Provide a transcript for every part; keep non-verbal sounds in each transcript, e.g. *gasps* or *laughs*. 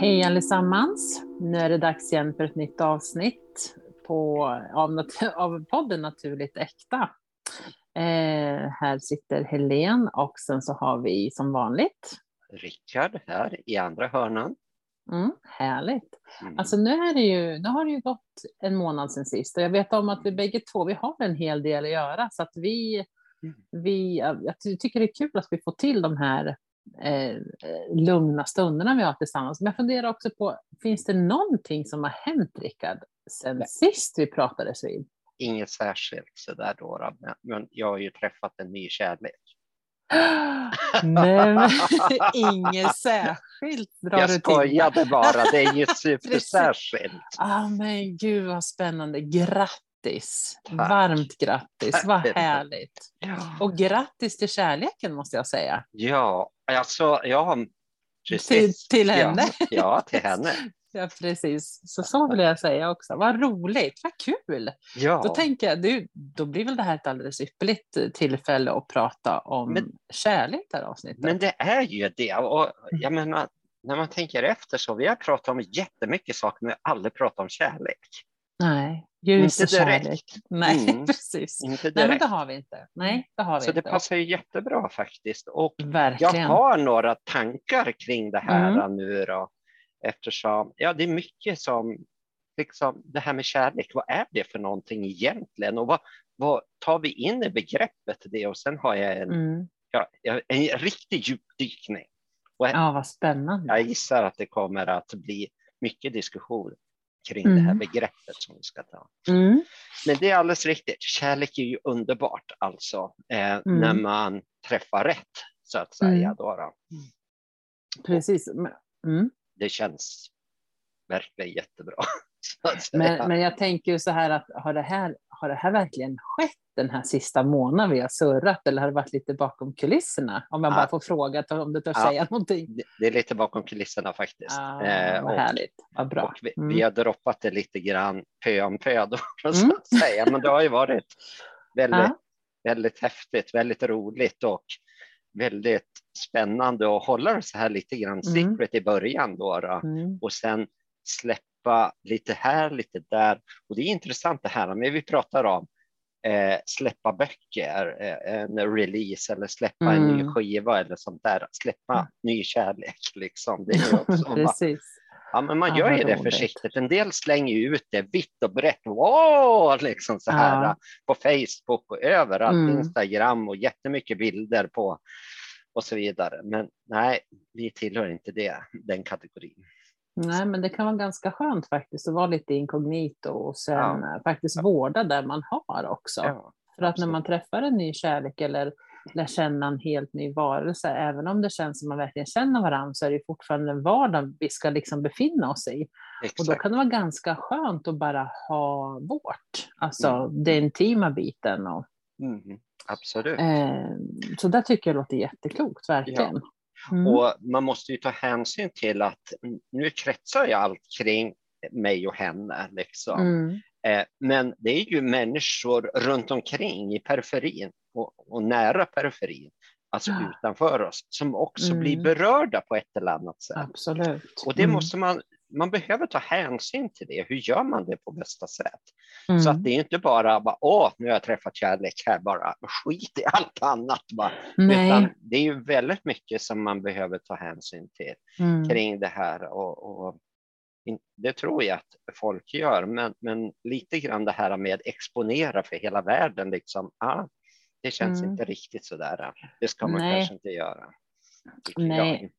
Hej allesammans! Nu är det dags igen för ett nytt avsnitt på, av, *laughs* av podden Naturligt Äkta. Eh, här sitter Helen och sen så har vi som vanligt Rickard här i andra hörnan. Mm, härligt. Mm. Alltså nu, är det ju, nu har det ju gått en månad sedan sist och jag vet om att vi bägge två vi har en hel del att göra så att vi, mm. vi jag tycker det är kul att vi får till de här eh, lugna stunderna vi har tillsammans. Men jag funderar också på, finns det någonting som har hänt Rickard sen Nej. sist vi pratades vid? Inget särskilt sådär då, men jag har ju träffat en ny kärlek. *gasps* Nej, *laughs* inget särskilt drar Jag skojade bara, det är ju *laughs* supersärskilt. ah, men gud vad spännande, grattis! Tack. Varmt grattis, vad härligt! Ja. Och grattis till kärleken måste jag säga. Ja, alltså, ja, precis. Till, till henne? Ja, ja, till henne. *laughs* Ja, precis. Så så vill jag säga också. Vad roligt, vad kul! Ja. Då tänker jag, du, då blir väl det här ett alldeles ypperligt tillfälle att prata om men, kärlek det här avsnittet. Men det är ju det. Och jag menar, när man tänker efter så, vi har pratat om jättemycket saker, men aldrig pratat om kärlek. Nej, ljus inte direkt. kärlek. Nej, mm. *laughs* precis. Inte direkt. Nej, men det har vi inte. Nej, det har vi så inte. det passar ju jättebra faktiskt. Och Verkligen. jag har några tankar kring det här mm. nu då. Eftersom, ja det är mycket som, liksom det här med kärlek, vad är det för någonting egentligen? Och vad, vad tar vi in i begreppet det? Och sen har jag en, mm. ja, en riktig djupdykning. Och ja, vad spännande. Jag gissar att det kommer att bli mycket diskussion kring mm. det här mm. begreppet som vi ska ta. Mm. Men det är alldeles riktigt, kärlek är ju underbart alltså, eh, mm. när man träffar rätt så att säga. Mm. Då, då. Precis. Mm det känns verkligen jättebra. *laughs* Men, men jag tänker så här att har det här, har det här verkligen skett den här sista månaden vi har surrat eller har det varit lite bakom kulisserna? Om jag bara får fråga om du törs ja, säga någonting. Det är lite bakom kulisserna faktiskt. Ah, eh, vad och, härligt, vad bra. Vi, mm. vi, har droppat det lite grann pö om pö då, *laughs* så mm. att säga. Men det har ju varit väldigt, ja. väldigt häftigt, väldigt roligt och väldigt spännande att hålla det så här lite grann mm. secret i början då, då mm. och sen släppa lite här, lite där. Och det är intressant det här, men vi pratar om eh, släppa böcker, eh, en release eller släppa mm. en ny mm. skiva eller sånt där, släppa mm. ny kärlek liksom. Det är *laughs* också Precis. Ja, men man gör ju det försiktigt. En del slänger ut det vitt och brett, wow, liksom så här ja. på Facebook och överallt, mm. Instagram och jättemycket bilder på och så vidare. Men nej, vi tillhör inte det, den kategorin. Nej, men det kan vara ganska skönt faktiskt att vara lite inkognito och sen ja. faktiskt ja. vårda det man har också. Ja, För att när man träffar en ny kärlek eller lär känna en helt ny varelse, även om det känns som man verkligen känner varandra, så är det fortfarande en vardag vi ska liksom befinna oss i. Exakt. Och då kan det vara ganska skönt att bara ha vårt, alltså mm. den intima biten. Och, mm. Absolut. Eh, så det tycker jag låter jätteklokt, verkligen. Ja. Mm. Och man måste ju ta hänsyn till att nu kretsar ju allt kring mig och henne. Liksom. Mm. Eh, men det är ju människor runt omkring i periferin och, och nära periferin, alltså ja. utanför oss, som också mm. blir berörda på ett eller annat sätt. Absolut. Och det mm. måste man, man behöver ta hänsyn till det. Hur gör man det på bästa sätt? Mm. Så att det är inte bara, bara åh, nu har jag träffat kärlek här bara, skit i allt annat. Bara. Det är ju väldigt mycket som man behöver ta hänsyn till mm. kring det här. Och, och, det tror jag att folk gör, men, men lite grann det här med exponera för hela världen, liksom, ah, det känns mm. inte riktigt så där. Det ska man Nej. kanske inte göra. Nej.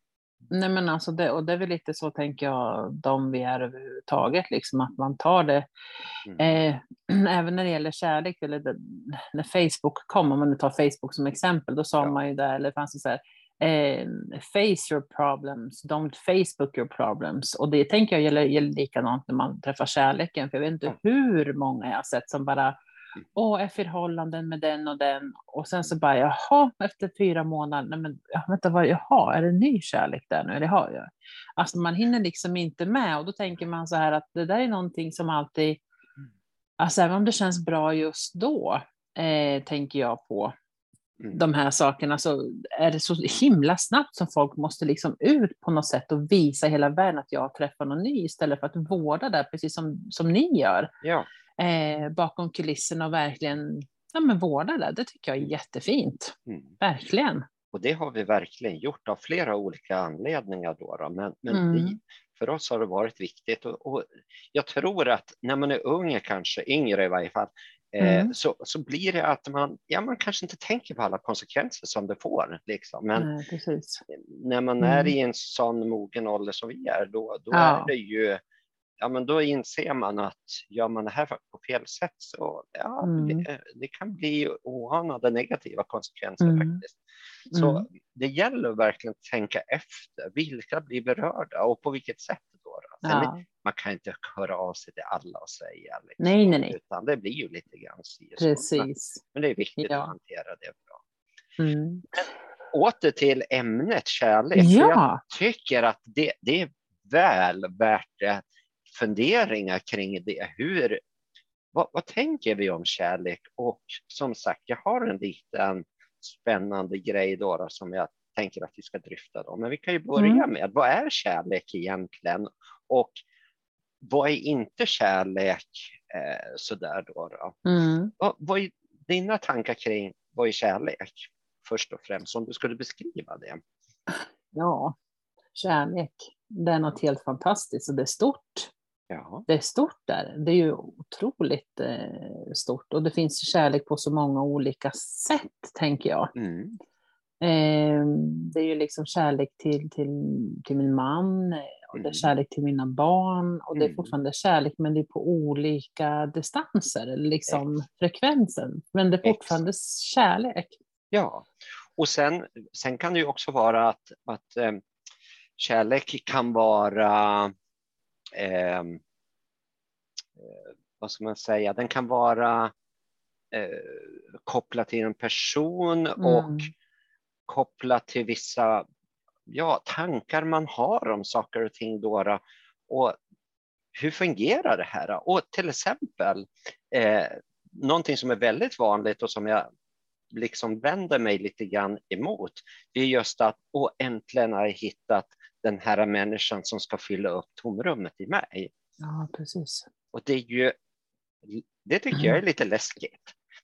Nej, men alltså det, och det är väl lite så tänker jag, de vi är överhuvudtaget, liksom att man tar det, mm. eh, *clears throat* även när det gäller kärlek, eller det, när Facebook kom, om man nu tar Facebook som exempel, då sa ja. man ju där, eller fanns det så här, eh, face your problems, don't Facebook your problems. Och det tänker jag gäller, gäller likadant när man träffar kärleken, för jag vet inte mm. hur många jag har sett som bara Åh, är förhållanden med den och den. Och sen så bara, jaha, efter fyra månader, nej men vänta, vad, jaha, är det ny kärlek där nu? Eller har jag? Alltså man hinner liksom inte med och då tänker man så här att det där är någonting som alltid, alltså även om det känns bra just då, eh, tänker jag på, mm. de här sakerna så är det så himla snabbt som folk måste liksom ut på något sätt och visa hela världen att jag träffar någon ny istället för att vårda det precis som, som ni gör. Ja. Eh, bakom kulisserna och verkligen ja, men vårda det. Det tycker jag är jättefint. Mm. Verkligen. Och det har vi verkligen gjort av flera olika anledningar. Då, då. Men, men mm. vi, för oss har det varit viktigt och, och, jag tror att när man är ung, kanske yngre i varje fall, eh, mm. så, så blir det att man, ja, man kanske inte tänker på alla konsekvenser som det får. Liksom. Men Nej, när man är mm. i en sån mogen ålder som vi är, då, då ja. är det ju ja, men då inser man att gör man det här på fel sätt så ja, mm. det, det, kan bli oanade negativa konsekvenser mm. faktiskt. Så mm. det gäller verkligen att tänka efter. Vilka blir berörda och på vilket sätt? Då, då? Ja. Man kan inte höra av sig till alla och säga. Liksom, nej, nej, nej. Utan det blir ju lite grann Precis. Men det är viktigt ja. att hantera det bra. Mm. åter till ämnet kärlek. Ja. Jag tycker att det, det är väl värt det funderingar kring det. Hur, vad, vad, tänker vi om kärlek? Och som sagt, jag har en liten spännande grej då, som jag tänker att vi ska dryfta. Då. Men vi kan ju börja mm. med, vad är kärlek egentligen? Och vad är inte kärlek? Eh, sådär då. då. Mm. Vad, vad är dina tankar kring vad är kärlek? Först och främst, om du skulle beskriva det. Ja, kärlek, det är något helt fantastiskt och det är stort. Ja. Det är stort där. Det är ju otroligt eh, stort och det finns kärlek på så många olika sätt, tänker jag. Mm. Eh, det är ju liksom kärlek till, till, till min man, och det är mm. kärlek till mina barn och det är mm. fortfarande kärlek men det är på olika distanser, liksom Exakt. frekvensen. Men det är fortfarande Exakt. kärlek. Ja, och sen, sen kan det ju också vara att, att eh, kärlek kan vara eh, vad ska man säga, den kan vara eh, kopplad till en person mm. och kopplad till vissa ja, tankar man har om saker och ting. Då, och hur fungerar det här? Och till exempel, eh, någonting som är väldigt vanligt och som jag liksom vänder mig lite grann emot, det är just att och äntligen har jag hittat den här människan som ska fylla upp tomrummet i mig. Ja, precis. Och det är ju, det tycker jag är lite läskigt.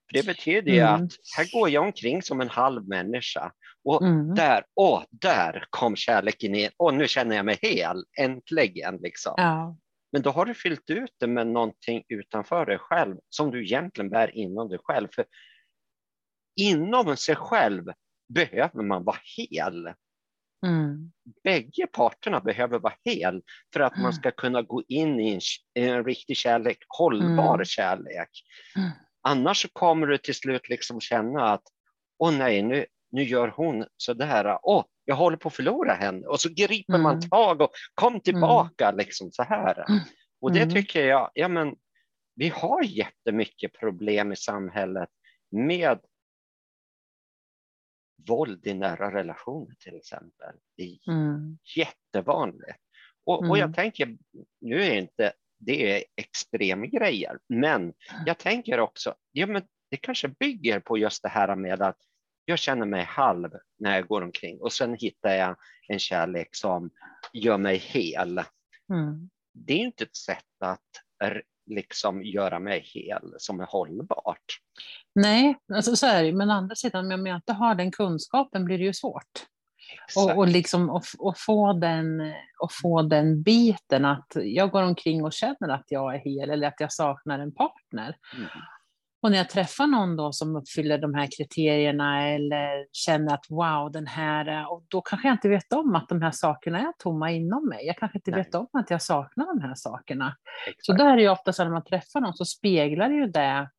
För det betyder ju mm. att här går jag omkring som en halv människa och mm. där, åh, där kom kärleken in. Och nu känner jag mig hel, äntligen liksom. Ja. Men då har du fyllt ut det med någonting utanför dig själv som du egentligen bär inom dig själv. För inom sig själv behöver man vara hel. Mm. Bägge parterna behöver vara hel för att man mm. ska kunna gå in i en, en riktig kärlek, hållbar mm. kärlek. Mm. Annars kommer du till slut liksom känna att åh nej, nu, nu gör hon så där. Åh, jag håller på att förlora henne. Och så griper man mm. tag och kom tillbaka liksom så här. Och det tycker jag, ja men vi har jättemycket problem i samhället med våld i nära relationer till exempel. Det är mm. jättevanligt. Och, mm. och jag mm. tänker, nu är inte det är extremgrejer, men jag tänker också, ja, men det kanske bygger på just det här med att jag känner mig halv när jag går omkring och sen hittar jag en kärlek som gör mig hel. Mm. Det är inte ett sätt att liksom göra mig hel som är hållbart. Nej, alltså så är det men å andra sidan om jag inte har den kunskapen blir det ju svårt. Och, och, liksom, och, och, få den, och få den biten att jag går omkring och känner att jag är hel eller att jag saknar en partner. Mm. Och när jag träffar någon då som uppfyller de här kriterierna eller känner att wow, den här, och då kanske jag inte vet om att de här sakerna är tomma inom mig. Jag kanske inte Nej. vet om att jag saknar de här sakerna. Exakt. Så där är det ofta så när man träffar någon så speglar ju det,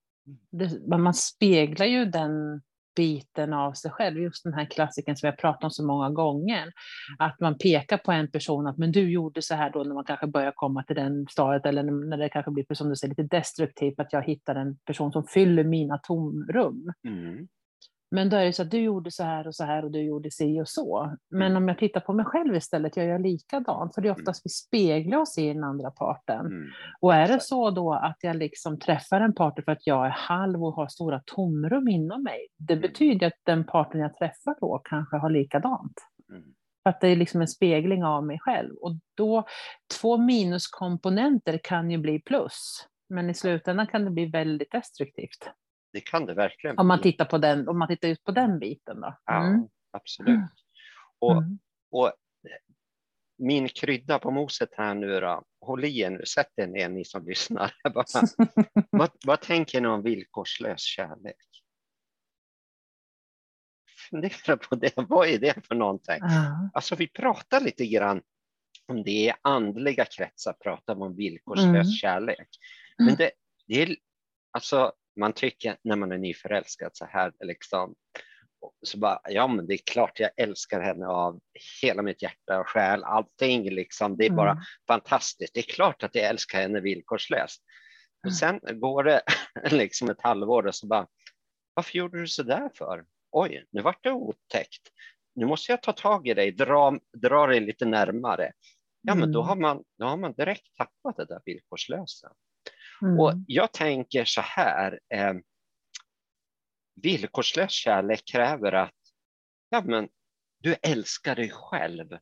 det, man speglar ju den biten av sig själv, just den här klassiken som vi har pratat om så många gånger. Att man pekar på en person, att men du gjorde så här då när man kanske börjar komma till den stadiet, eller när det kanske blir som du säger, lite destruktivt, att jag hittar en person som fyller mina tomrum. Mm. Men då är det så att du gjorde så här och så här och du gjorde si och så. Men Mm. om jag tittar på mig själv istället, jag gör likadant. För det är Mm. oftast vi speglar oss i den andra parten. Mm. Och är det så då att jag liksom träffar en partner för att jag är halv och har stora tomrum inom mig, det Mm. betyder att den partner jag träffar då kanske har likadant. Mm. För att det är liksom en spegling av mig själv. Och då, två minuskomponenter kan ju bli plus. Men i slutändan kan det bli väldigt destruktivt. Det kan det verkligen Om man tittar, på den, om man tittar ut på den biten då. Ja, Mm. absolut. Och, Mm. och min krydda på moset här nu då, håll i er nu, sätt er ner ni som lyssnar. *laughs* Bara, vad, vad tänker ni om villkorslös kärlek? Fundera på det, vad är det för någonting? Ja. Alltså vi pratar lite grann om det i andliga kretsar, pratar om villkorslös Mm. kärlek. Mm. Men det, det är, alltså man tycker när man är nyförälskad så här liksom, så bara, ja men det är klart jag älskar henne av hela mitt hjärta och själ, allting liksom, det är bara Mm. fantastiskt. Det är klart att jag älskar henne villkorslöst. Och sen går det *laughs* liksom ett halvår och så bara, varför gjorde du så där för? Oj, nu vart det otäckt. Nu måste jag ta tag i dig, dra, dra dig lite närmare. Ja, men då Mm. har man, då har man direkt tappat det där villkorslösa. Mm. Och jag tänker så här, eh, villkorslös kärlek kräver att ja, men, du älskar dig själv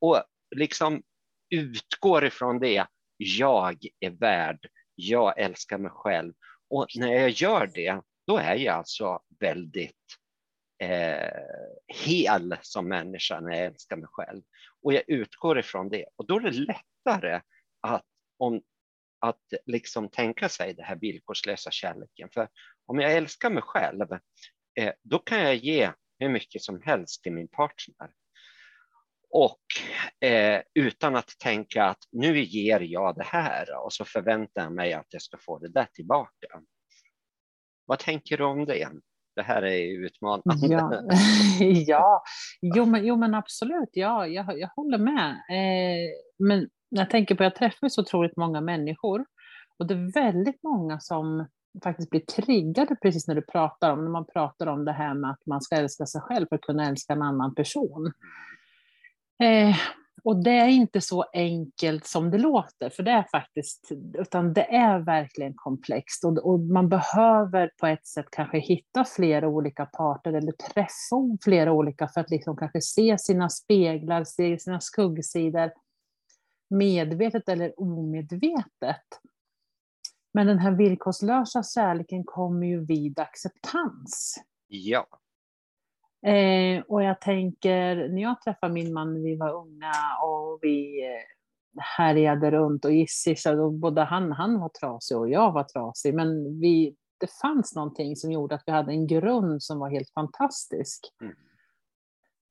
och liksom utgår ifrån det. Jag är värd, jag älskar mig själv och när jag gör det, då är jag alltså väldigt eh, hel som människa när jag älskar mig själv. Och jag utgår ifrån det och då är det lättare att, om, att liksom tänka sig det här villkorslösa kärleken. För om jag älskar mig själv, eh, då kan jag ge hur mycket som helst till min partner. Och eh, utan att tänka att nu ger jag det här och så förväntar jag mig att jag ska få det där tillbaka. Vad tänker du om det? Det här är utmanande. Ja, *laughs* ja. Jo, men, jo, men absolut. Ja, jag, jag håller med. Eh, men jag tänker på, jag träffar så otroligt många människor och det är väldigt många som faktiskt blir triggade precis när du pratar om, när man pratar om det här med att man ska älska sig själv för att kunna älska en annan person. Eh, och det är inte så enkelt som det låter, för det är faktiskt, utan det är verkligen komplext och, och man behöver på ett sätt kanske hitta flera olika parter eller träffa flera olika för att liksom kanske se sina speglar, se sina skuggsidor medvetet eller omedvetet. Men den här villkorslösa kärleken kommer ju vid acceptans. Ja, Eh, och jag tänker, när jag träffade min man när vi var unga och vi eh, härjade runt och gissade, och både han, han var trasig och jag var trasig, men vi, det fanns någonting som gjorde att vi hade en grund som var helt fantastisk. Mm.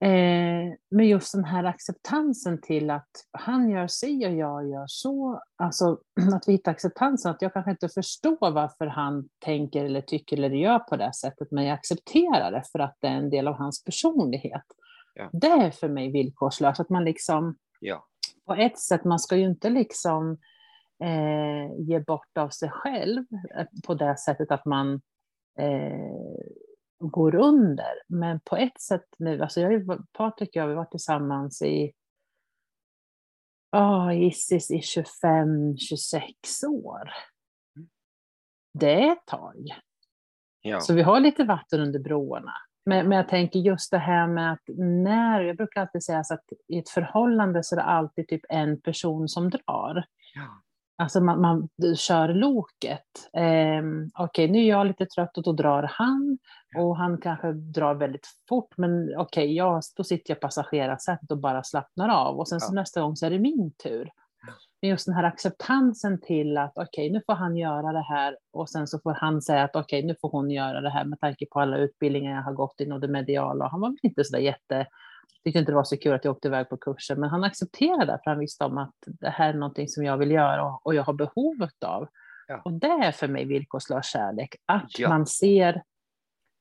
Eh, men just den här acceptansen till att han gör si och jag gör så, alltså *clears throat* att vi hittar acceptansen, att jag kanske inte förstår varför han tänker eller tycker eller gör på det sättet, men jag accepterar det för att det är en del av hans personlighet. Ja. Det är för mig villkorslöst, att man liksom ja, på ett sätt, man ska ju inte liksom eh, ge bort av sig själv eh, på det sättet att man eh, går under. Men på ett sätt nu, alltså jag, ju- Patrik och jag har varit tillsammans i oh, Isis i 25-26 år. Det är ett tag. ja, Så vi har lite vatten under broarna. Men, men jag tänker just det här med att när, jag brukar alltid säga att i ett förhållande så är det alltid typ en person som drar. ja, Alltså man, man kör loket. Eh, okej, nu är jag lite trött och då drar han. Och han kanske drar väldigt fort, men okej, jag, då sitter jag på passagerarsätet och bara slappnar av. Och sen så Ja. nästa gång så är det min tur. Men just den här acceptansen till att okej, nu får han göra det här och sen så får han säga att okej, nu får hon göra det här med tanke på alla utbildningar jag har gått inom det mediala. Han var väl inte så där jätte, tyckte inte det var så kul att jag åkte iväg på kurser, men han accepterade det för han visste om att det här är någonting som jag vill göra och, jag har behovet av. Ja. Och det är för mig villkorslös kärlek, att Ja. man ser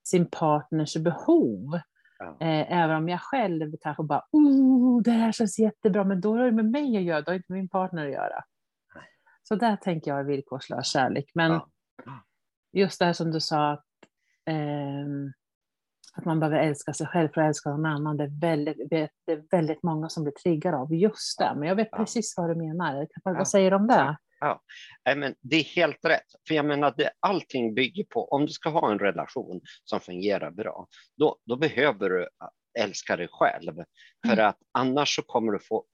sin partners behov. ja, Eh, även om jag själv kanske bara, oh, det här känns jättebra, men då är det med mig att göra, det inte med min partner att göra. Nej. Så där tänker jag är villkorslös kärlek. Men just det här som du sa, att, ehm, att man behöver älska sig själv för att älska någon annan. Det är väldigt, det är väldigt många som blir triggade av just det. Men jag vet ja. precis vad du menar. Vad ja. säger du om det? Ja, men det är helt rätt. För jag menar, det, allting bygger på, om du ska ha en relation som fungerar bra, då, då behöver du älska dig själv. För mm. att annars så kommer du få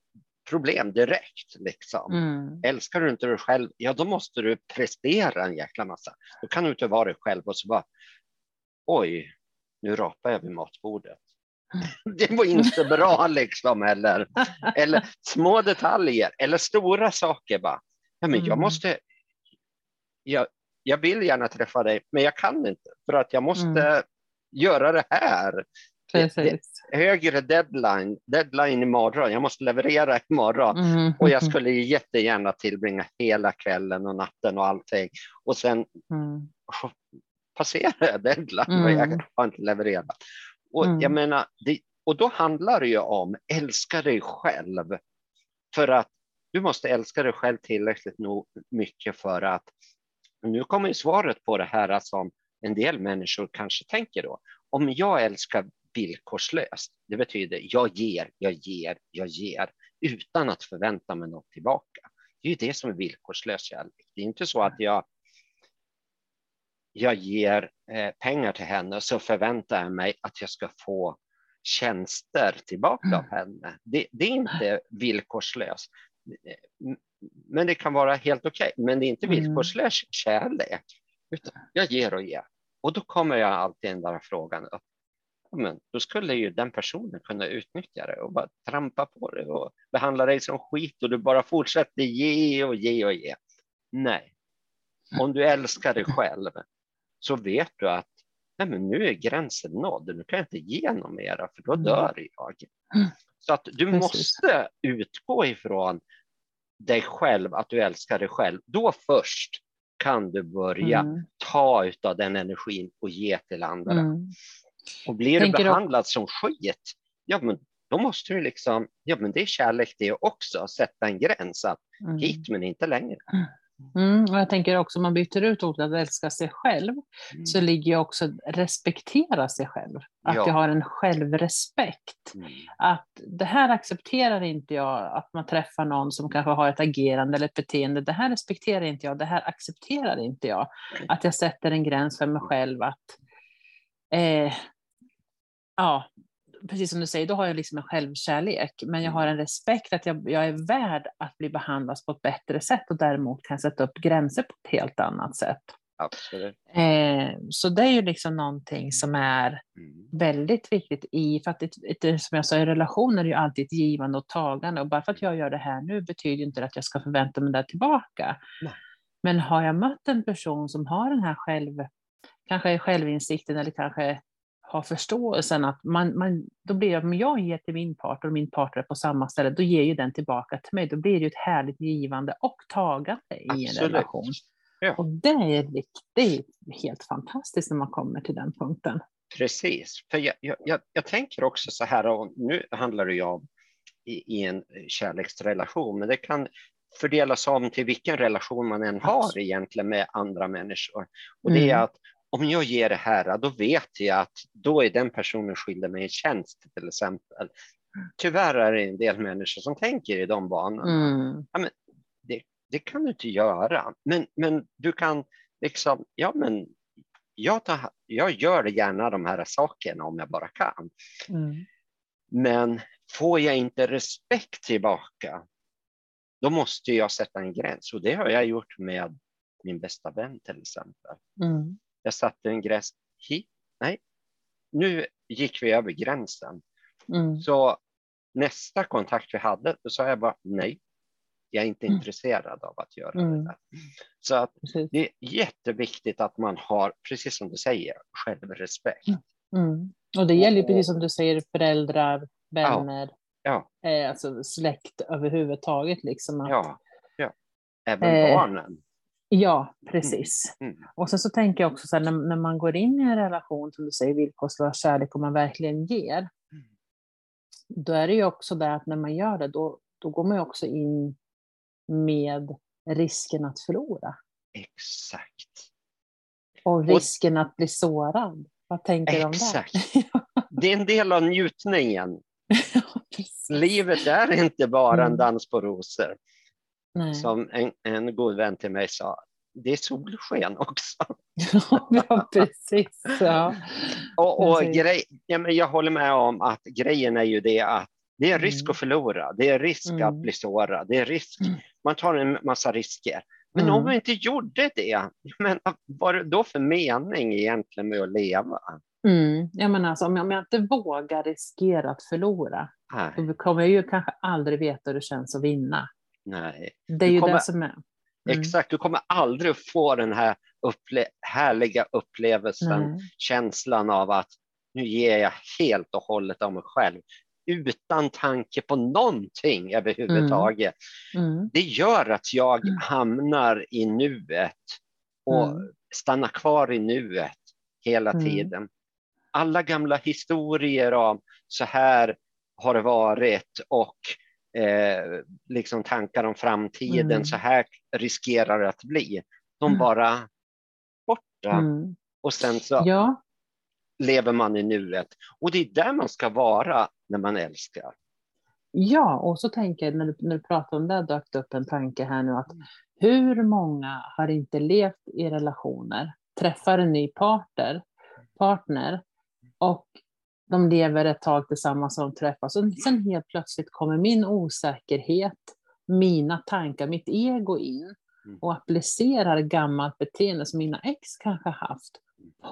problem direkt. Liksom. Mm. Älskar du inte dig själv, ja då måste du prestera en jäkla massa. Då kan du inte vara dig själv och så bara, oj, nu rapar jag vid matbordet. *laughs* Det var inte bra liksom, eller, eller små detaljer eller stora saker. Bara. Ja, men jag mm. måste, jag, jag vill gärna träffa dig, men jag kan inte för att jag måste mm. göra det här. Precis. högre deadline, deadline imorgon, jag måste leverera imorgon mm. och jag skulle jättegärna tillbringa hela kvällen och natten och allting och sen mm. Passerar *laughs* jag deadline mm. och jag har inte levererat. Och jag mm. menar, det, och då handlar det ju om älska dig själv för att du måste älska dig själv tillräckligt mycket för att nu kommer svaret på det här som en del människor kanske tänker då. Om jag älskar villkorslöst, det betyder jag ger, jag ger, jag ger utan att förvänta mig något tillbaka. Det är ju det som är villkorslös kärlek. Det är inte så att jag jag ger eh, pengar till henne så förväntar jag mig att jag ska få tjänster tillbaka mm. av henne. Det, det, är inte villkorslöst. Men det kan vara helt okej. Okay. Men det är inte mm. villkorslös kärlek. Utan jag ger och ger. Och då kommer jag alltid den där frågan upp. Men då skulle ju den personen kunna utnyttja det och bara trampa på det och behandla dig som skit och du bara fortsätter ge och ge och ge. Nej, om du älskar dig själv så vet du att nej men nu är gränsen nådd, nu kan jag inte ge något mera för då mm. dör jag. Mm. Så att du Precis. måste utgå ifrån dig själv, att du älskar dig själv. Då först kan du börja mm. ta av den energin och ge till andra. Mm. Och blir Tänker du behandlad du... som skit, ja men då måste du liksom, ja men det är kärlek det också, sätta en gräns att mm. hit men inte längre. Mm. Och jag tänker också om man byter ut ordet att älska sig själv mm. så ligger ju också respektera sig själv. Att ja. jag har en självrespekt. Mm. Att det här accepterar inte jag, att man träffar någon som kanske har ett agerande eller ett beteende. Det här respekterar inte jag, det här accepterar inte jag. Att jag sätter en gräns för mig själv att eh, ja, precis som du säger, då har jag liksom en självkärlek, men jag har mm. en respekt att jag, jag är värd att bli behandlad på ett bättre sätt och däremot kan sätta upp gränser på ett helt annat sätt. Absolut. Eh, så det är ju liksom någonting som är mm. väldigt viktigt i, för att det, det, som jag sa i relationer är ju alltid ett givande och tagande och bara för att jag gör det här nu betyder inte det att jag ska förvänta mig det tillbaka. Nej. Men har jag mött en person som har den här själv, kanske självinsikten eller kanske har förståelsen att man, man, då blir det, om jag ger till min partner och min partner på samma ställe, då ger ju den tillbaka till mig. Då blir det ju ett härligt givande och tagande i Absolut. en relation. Ja. Och det är, är helt fantastiskt när man kommer till den punkten. Precis, för jag, jag, jag tänker också så här, och nu handlar det ju om i, i en kärleksrelation, men det kan fördelas om till vilken relation man än har egentligen med andra människor. Och det är mm. att om jag ger det här, då vet jag att då är den personen skyldig mig en tjänst till exempel. Tyvärr är det en del människor som tänker i de banorna. Mm. Ja, men det, det, kan du inte göra, men, men du kan liksom, ja men jag, tar, jag gör gärna de här sakerna om jag bara kan. Mm. Men får jag inte respekt tillbaka, då måste jag sätta en gräns och det har jag gjort med min bästa vän till exempel. Mm. Jag satte en gräns hit. Nej, nu gick vi över gränsen. Mm. Så nästa kontakt vi hade, då sa jag bara nej. Jag är inte mm. intresserad av att göra mm. det där. Så att det är jätteviktigt att man har, precis som du säger, självrespekt. Mm. mm. Och det gäller och, precis som du säger föräldrar, vänner, ja, ja. Eh, alltså släkt överhuvudtaget. Liksom att, ja, ja. Även eh, barnen. Ja, precis. Mm. Mm. Och sen så tänker jag också så här, när, när, man går in i en relation, som du säger, villkorslös kärlek och man verkligen ger, mm. då är det ju också det att när man gör det, då, då går man ju också in med risken att förlora. Exakt. Och risken och, att bli sårad. Vad tänker du om Exakt. det är en del av njutningen. *laughs* Livet är inte bara en mm. dans på rosor. Nej. Som en, en god vän till mig sa, det är solsken också. *laughs* ja, precis. Ja. *laughs* och, och Grej, ja, men jag håller med om att grejen är ju det att det är risk mm. att förlora, det är risk mm. att bli sårad, det är risk, mm. man tar en massa risker. Men mm. om man inte gjorde det, *laughs* men vad är det då för mening egentligen med att leva? Mm. Jag menar alltså, om, jag, om jag inte vågar riskera att förlora, Nej. då kommer jag ju kanske aldrig veta hur det känns att vinna. Nej. Det är du ju kommer, det som är. Mm. Exakt, du kommer aldrig få den här upple härliga upplevelsen, Nej. känslan av att nu ger jag helt och hållet av mig själv utan tanke på någonting överhuvudtaget. Mm. Mm. Det gör att jag mm. hamnar i nuet och mm. stannar kvar i nuet hela mm. tiden. Alla gamla historier om så här har det varit och eh, liksom tankar om framtiden, mm. så här riskerar det att bli. De bara borta. Och sen så ja. lever man i nuet. Och det är där man ska vara när man älskar. Ja, och så tänker jag när du, när du pratar om det dök det upp en tanke här nu att hur många har inte levt i relationer, träffar en ny partner, partner och de lever ett tag tillsammans och de träffas och sen helt plötsligt kommer min osäkerhet, mina tankar, mitt ego in mm. och applicerar gammalt beteende som mina ex kanske haft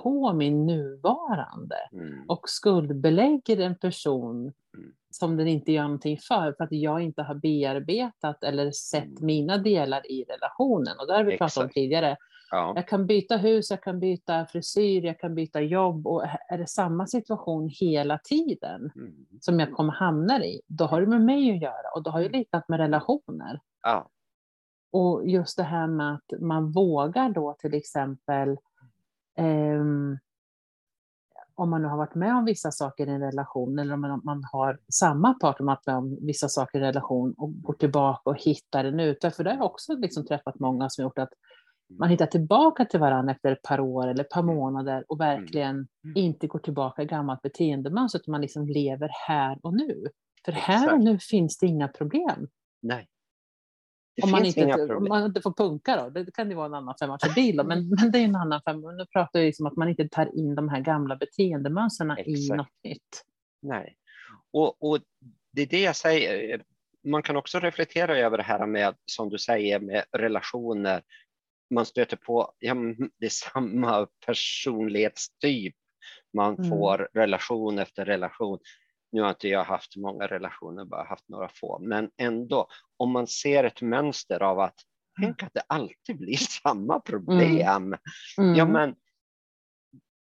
på min nuvarande mm. och skuldbelägger en person mm. som den inte gör någonting för, för att jag inte har bearbetat eller sett mm. mina delar i relationen. Och det har vi pratat om tidigare. Ja. Jag kan byta hus, jag kan byta frisyr, jag kan byta jobb och är det samma situation hela tiden mm. som jag kommer hamna i, då har det med mig att göra och då har jag mm. litat med relationer. Ja. Och just det här med att man vågar då till exempel Um, om man nu har varit med om vissa saker i en relation eller om man, har samma part som varit med om vissa saker i en relation och går tillbaka och hittar en ute. För det har jag också liksom träffat många som gjort att man hittar tillbaka till varandra efter ett par år eller ett par månader och verkligen mm. inte går tillbaka i gammalt beteendemönster utan man liksom lever här och nu. För här och nu finns det inga problem. Nej. Det om, man inte, om man inte får punka då, det kan ju vara en annan femma för bil då, men, men det är en annan femma. Nu pratar vi liksom att man inte tar in de här gamla beteendemönstren i något nytt. Nej, och, och det är det jag säger. Man kan också reflektera över det här med, som du säger, med relationer. Man stöter på, ja, det är samma personlighetstyp. Man mm. får relation efter relation. Nu har inte jag haft många relationer, bara haft några få, men ändå om man ser ett mönster av att mm. tänk att det alltid blir *laughs* samma problem. Mm. Mm. Ja, men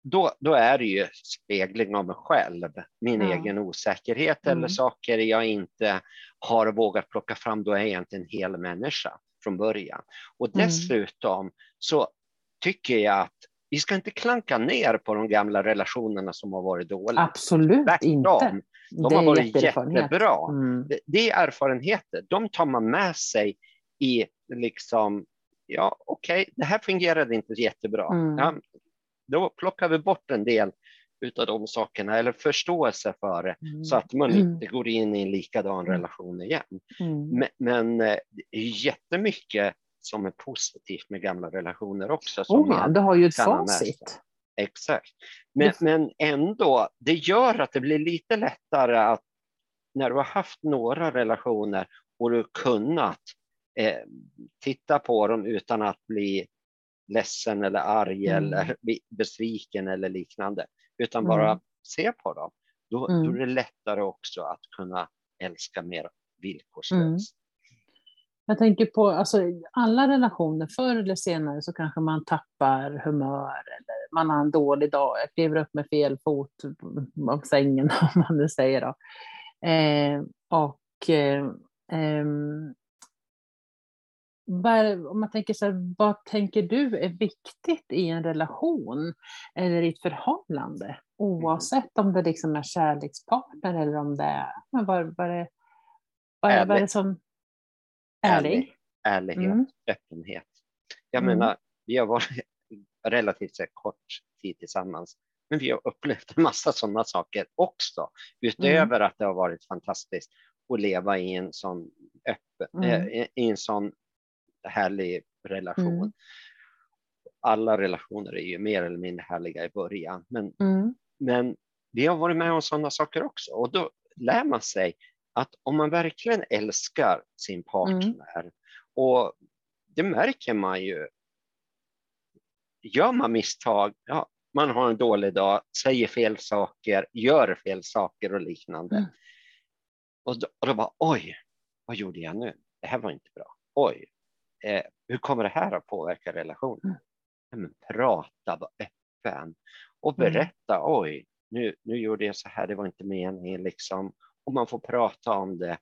då, då är det ju spegling av mig själv, min ja. egen osäkerhet eller mm. saker jag inte har vågat plocka fram. Då är jag inte en hel människa från början. Och mm. dessutom så tycker jag att vi ska inte klanka ner på de gamla relationerna som har varit dåliga. Absolut Tvärtom. inte. De har varit jättebra. Mm. Det, det är erfarenheter. De tar man med sig i liksom, ja okej, okay, det här fungerade inte jättebra. Mm. Ja, då plockar vi bort en del utav de sakerna eller förståelse för det mm. så att man inte går in i en likadan mm. relation igen. Mm. Men, men eh, det är jättemycket som är positivt med gamla relationer också. Som oh, ja, du har ju ett facit. Exakt. Men, men ändå, det gör att det blir lite lättare att när du har haft några relationer och du kunnat eh, titta på dem utan att bli ledsen eller arg mm. eller *laughs* besviken eller liknande, utan bara mm. se på dem. Då, mm. då, är det lättare också att kunna älska mer villkorslöst. Jag tänker på alltså, alla relationer, förr eller senare så kanske man tappar humör eller man har en dålig dag, jag kliver upp med fel fot av sängen *laughs* om man nu säger då. Eh, och eh, eh, om man tänker så här, vad tänker du är viktigt i en relation eller i ett förhållande? Oavsett om det liksom är kärlekspartner eller om det är, vad, vad, vad, är, vad är, vad är det som Ärlig. ärlighet, mm. öppenhet. Jag mm. menar, vi har varit *laughs* relativt sett kort tid tillsammans, Men vi har upplevt en massa sådana saker också, utöver mm. att det har varit fantastiskt att leva i en sån öppen, mm. eh, i en sån härlig relation. Mm. Alla relationer är ju mer eller mindre härliga i början, men, mm. men vi har varit med om sådana saker också och då lär man sig att om man verkligen älskar sin partner mm. och det märker man ju. Gör man misstag, ja, man har en dålig dag, säger fel saker, gör fel saker och liknande. Mm. Och, då, och då bara, oj, vad gjorde jag nu? Det här var inte bra. Oj, eh, hur kommer det här att påverka relationen? Mm. Prata, var öppen och mm. berätta, mm. oj, nu, nu gjorde jag så här, det var inte meningen liksom. Och man får prata om det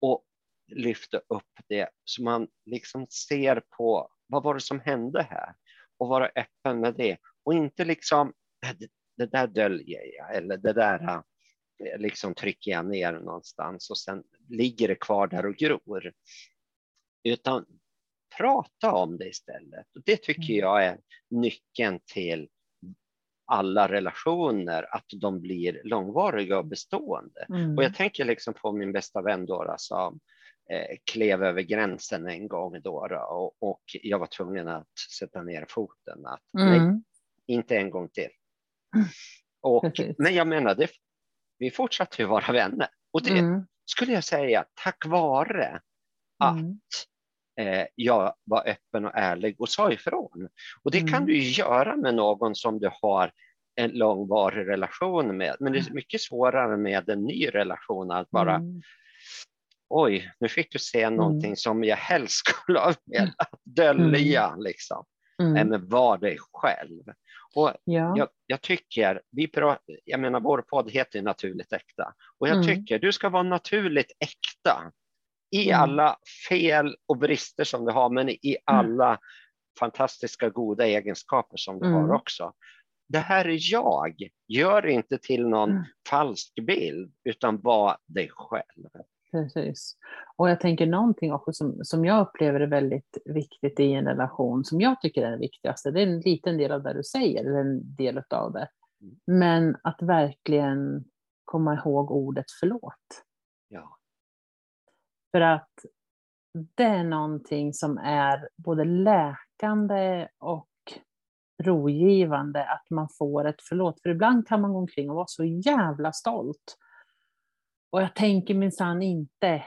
och lyfta upp det så man liksom ser på vad var det som hände här och vara öppen med det och inte liksom det, det där döljer jag eller det där eh, liksom trycker jag ner någonstans och sen ligger det kvar där och gror. Utan prata om det istället. Och det tycker mm. jag är nyckeln till alla relationer, att de blir långvariga och bestående. Mm. Och jag tänker liksom på min bästa vän Dora som eh, klev över gränsen en gång Dora och, och, jag var tvungen att sätta ner foten. Att, mm. nej, inte en gång till. *laughs* Och, men jag menar, det, vi fortsatte ju vara vänner. Och det mm. skulle jag säga tack vare att mm. Eh, jag var öppen och ärlig och sa ifrån. Och det kan mm. du göra med någon som du har en långvarig relation med. Men det är mm. mycket svårare med en ny relation att bara mm. Oj, nu fick du se någonting som jag helst skulle ha velat dölja. Liksom. Mm. Men var dig själv. Och ja. jag, jag, tycker, vi pratar, jag menar vår podd heter Naturligt Äkta och jag mm. tycker du ska vara naturligt äkta i mm. alla fel och brister som du har, men i mm. alla fantastiska goda egenskaper som du har mm. också. Det här är jag. Gör inte till någon falsk bild, utan var dig själv. Precis. Och jag tänker någonting också som, som jag upplever är väldigt viktigt i en relation, som jag tycker är det viktigaste, det är en liten del av det du säger, eller en del av det. Men att verkligen komma ihåg ordet förlåt. Ja. För att det är någonting som är både läkande och rogivande att man får ett förlåt. För ibland kan man gå omkring och vara så jävla stolt och jag tänker minsann inte,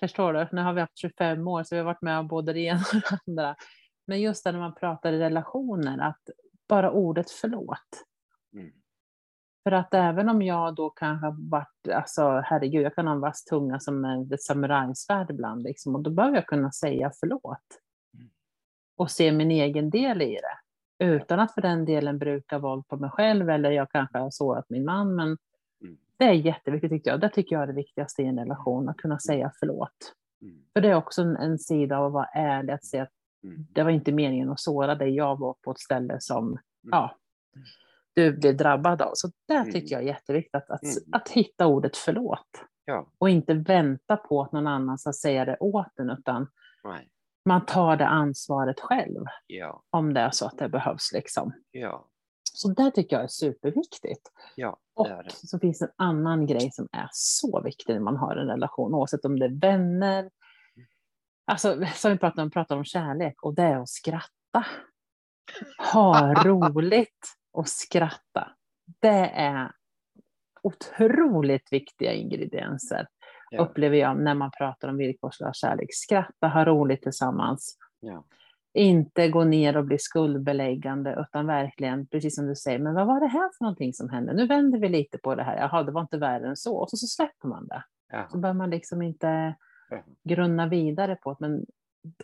förstår du, nu har vi haft 25 år så vi har varit med om både det ena och det andra. Men just när man pratar i relationer, att bara ordet förlåt. Mm. För att även om jag då kanske har varit, alltså herregud, jag kan ha en vass tunga som ett samurajsvärd ibland, liksom, och då behöver jag kunna säga förlåt. Mm. Och se min egen del i det. Utan att för den delen bruka våld på mig själv, eller jag kanske har sårat min man, men det är jätteviktigt tycker jag. Det tycker jag är det viktigaste i en relation, att kunna mm. säga förlåt. Mm. För det är också en, en, sida av att vara ärlig, att säga att mm. det var inte meningen att såra dig. Jag var på ett ställe som mm. ja, du blev drabbad av. Så det mm. tycker jag är jätteviktigt, att, att, att hitta ordet förlåt. Ja. Och inte vänta på att någon annan ska säga det åt en, utan Nej. man tar det ansvaret själv. Ja. Om det är så att det behövs. Liksom. Ja. Så det tycker jag är superviktigt. Ja, och så finns en annan grej som är så viktig när man har en relation, oavsett om det är vänner, alltså som vi pratade om, pratar om kärlek, och det är att skratta. Ha *laughs* roligt och skratta. Det är otroligt viktiga ingredienser, ja. upplever jag, när man pratar om villkorslös kärlek. Skratta, ha roligt tillsammans. Ja inte gå ner och bli skuldbeläggande, utan verkligen, precis som du säger, men vad var det här för någonting som hände? Nu vänder vi lite på det här. Jaha, det var inte värre än så. Och så, så släpper man det. Ja. Så behöver man liksom inte grunna vidare på det. Men,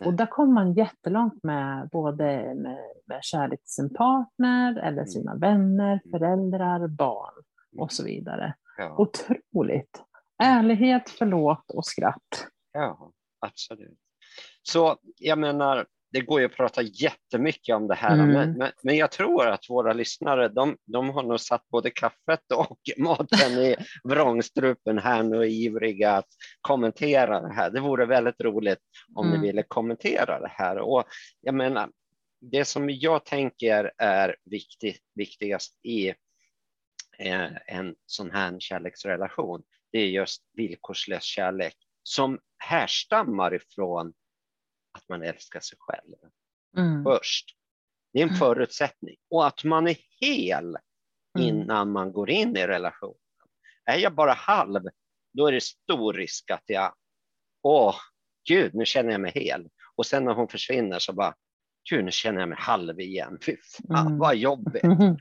och där kommer man jättelångt med både med, med kärlek till sin partner, eller mm. sina vänner, mm. föräldrar, barn och så mm. vidare. Ja. Otroligt. Ärlighet, förlåt och skratt. Ja, absolut. Så jag menar, det går ju att prata jättemycket om det här, mm. men, men, men, jag tror att våra lyssnare, de, de har nog satt både kaffet och *laughs* maten i vrångstrupen här nu och är ivriga att kommentera det här. Det vore väldigt roligt om mm. ni ville kommentera det här. Och jag menar, det som jag tänker är viktigt, viktigast i eh, en sån här kärleksrelation, det är just villkorslös kärlek som härstammar ifrån att man älskar sig själv mm. först. Det är en mm. förutsättning. Och att man är hel mm. innan man går in i relationen. Är jag bara halv, då är det stor risk att jag, åh, gud, nu känner jag mig hel. Och sen när hon försvinner så bara, gud, nu känner jag mig halv igen. *laughs* Fy fan, mm. vad jobbigt. *laughs*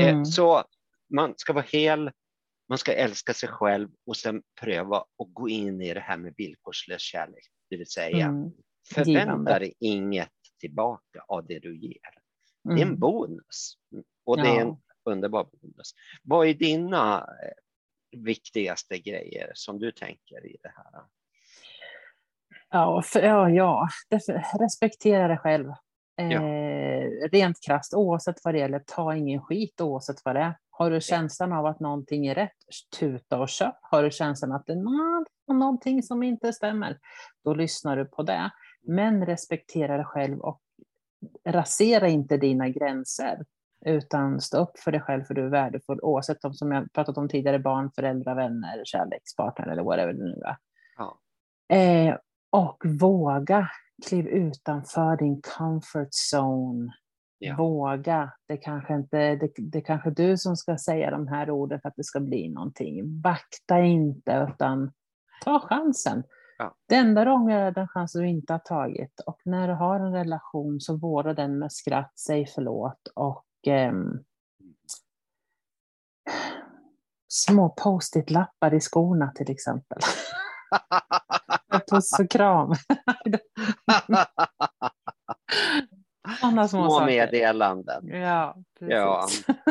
Eh, mm. Så man ska vara hel, man ska älska sig själv och sen pröva att gå in i det här med villkorslös kärlek. Det vill säga, mm. Förvänta dig inget tillbaka av det du ger. Det är en mm. bonus och det ja. är en underbar bonus. Vad är dina eh, viktigaste grejer som du tänker i det här? Ja, för, ja, ja. respektera dig själv. Ja. Eh, rent krasst, oavsett vad det gäller, ta ingen skit oavsett vad det är. Har du känslan av att någonting är rätt, tuta och kör. Har du känslan att det är någonting som inte stämmer, då lyssnar du på det. Men respektera dig själv och rasera inte dina gränser, utan stå upp för dig själv för du är värdefull, oavsett om, som jag pratat om tidigare, barn, föräldrar, vänner, kärlekspartner eller whatever det nu är. Ja. Eh, och våga kliv utanför din comfort zone. Ja. Våga. Det kanske inte det, det kanske du som ska säga de här orden för att det ska bli någonting. Bakta inte, utan ta chansen. Ja. Det enda du ångrar är den chans du inte har tagit. Och när du har en relation så vårda den med skratt, säg förlåt och eh, små post-it-lappar i skorna till exempel. Puss och kram. Sådana små, små meddelanden. Ja, ja,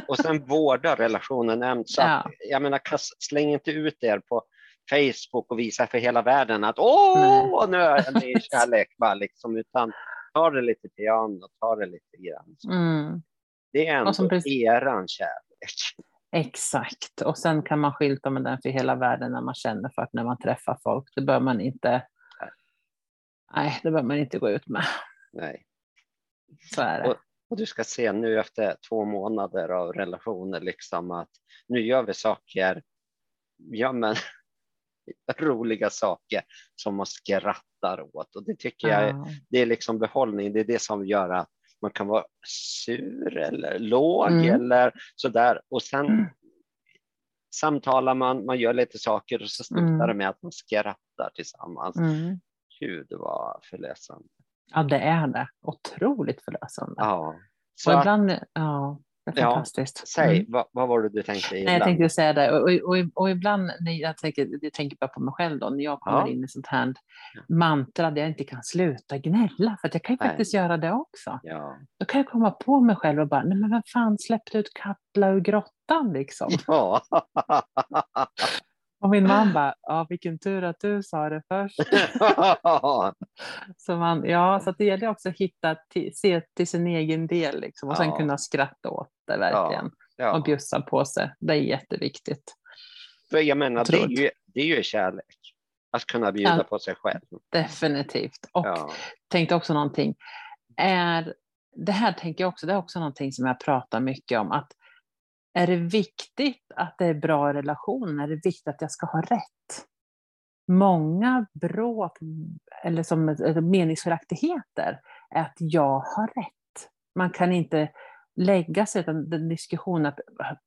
Och sen vårda relationen. Så ja. jag menar, släng inte ut er på Facebook och visa för hela världen att åh, nu är det *laughs* kärlek, bara liksom, utan ta det lite piano, ta det lite grann. Mm. Det är ändå precis... eran kärlek. Exakt, och sen kan man skylta med den för hela världen när man känner för att när man träffar folk, det bör man inte. Nej, det bör man inte gå ut med. Nej. Så är det. Och, och du ska se nu efter två månader av relationer liksom att nu gör vi saker. Ja, men *laughs* roliga saker som man skrattar åt och det tycker jag är, det är liksom behållning. Det är det som gör att man kan vara sur eller låg mm. eller sådär och sen mm. samtalar man, man gör lite saker och så slutar mm. det med att man skrattar tillsammans. Mm. Gud vad förlösande. Ja, det är det. Otroligt förlösande. Ja. Så, och ibland, ja, fantastiskt. Ja, säg, mm. vad, vad, var det du tänkte? Nej, jag tänkte säga det. Och, och, och ibland, när jag tänker, jag tänker bara på mig själv då, när jag kommer ja. in i sånt här mantra där jag inte kan sluta gnälla, för jag kan ju nej. faktiskt göra det också. Ja. Då kan jag komma på mig själv och bara, nej men vad fan släppte ut Katla ur grottan liksom? Ja. *laughs* Och min man bara, ja vilken tur att du sa det först. *laughs* så, man, ja, så det gäller också att hitta, se till sin egen del liksom, och ja. sen kunna skratta åt det verkligen. Ja. Ja. Och bjussa på sig, det är jätteviktigt. För jag menar, det är, ju, det är ju kärlek. Att kunna bjuda ja, på sig själv. Definitivt. Och tänkte också någonting. Är, det här tänker jag också, det är också någonting som jag pratar mycket om. att är det viktigt att det är bra relationer? Är det viktigt att jag ska ha rätt? Många bråk eller som meningsskiljaktigheter är att jag har rätt. Man kan inte lägga sig utan den diskussionen att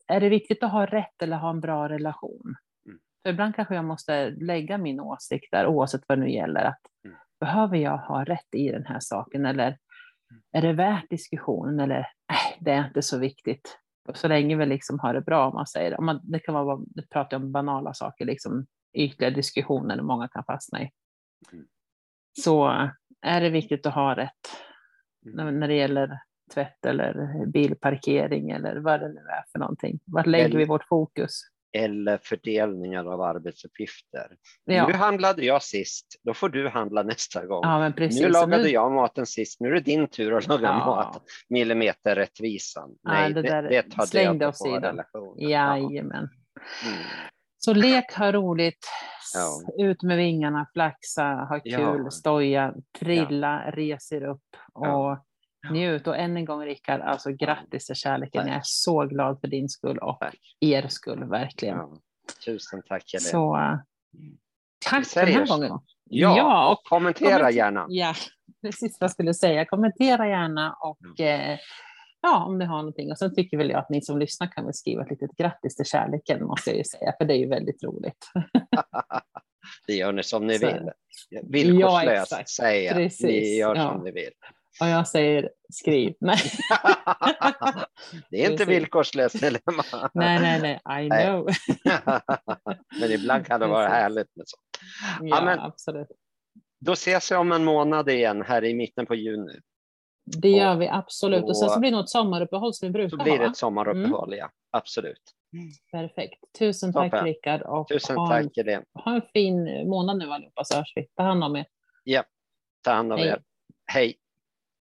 är det viktigt att ha rätt eller ha en bra relation? Mm. För ibland kanske jag måste lägga min åsikt där oavsett vad det nu gäller. Att, mm. Behöver jag ha rätt i den här saken eller mm. är det värt diskussionen eller nej, det är inte så viktigt så länge vi liksom har det bra, om man säger om man, det. kan vara, det pratar om banala saker, liksom ytliga diskussioner många kan fastna i. Mm. Så är det viktigt att ha rätt mm. när, det gäller tvätt eller bilparkering eller vad det nu är för någonting. Var lägger eller, vi vårt fokus? Eller fördelningar av arbetsuppgifter. Ja. Nu handlade jag sist, då får du handla nästa gång. Ja, nu lagade nu... jag maten sist, nu är det din tur att laga ja. mat. Millimeterrättvisan. Ja, Nej, det, det, det tar släng det åt sidan. Jajamän. Mm. Så lek, ha roligt, ut med vingarna, flaxa, ha kul, ja. stoja, trilla, ja. reser upp och njut och än en gång Rickard, alltså grattis till kärleken. Tack. Jag är så glad för din skull och tack. er skull, verkligen. Ja. Tusen tack Helene. Så mm. tack för den här gången. Ja, ja och kommentera kommenter gärna. Ja, *laughs* det sista jag skulle säga. Kommentera gärna och mm. eh, ja, om ni har någonting. Och sen tycker väl jag att ni som lyssnar kan väl skriva ett litet grattis till kärleken, måste jag ju säga, för det är ju väldigt roligt. *laughs* det gör ni som ni vill. Villkorslöst ja, säger. Ni gör ja. som ni vill. Och jag säger skriv. *laughs* Nej. *laughs* det är inte villkorslöst, Helena. nej, nej, nej, I know. *laughs* men ibland kan det vara härligt med sånt. Ja, ja men, absolut. Då ses vi om en månad igen här i mitten på juni. Det gör och, vi absolut. Och sen så blir det något sommaruppehåll som vi brukar ha. Så blir det ett sommaruppehåll, mm. ja. Absolut. Perfekt. Tusen tack Toppen. Rickard. Och Tusen ha tack Helene. Ha en fin månad nu allihopa så hörs vi. Ta hand om er. Ja, ta hand om Hej. er. Hej.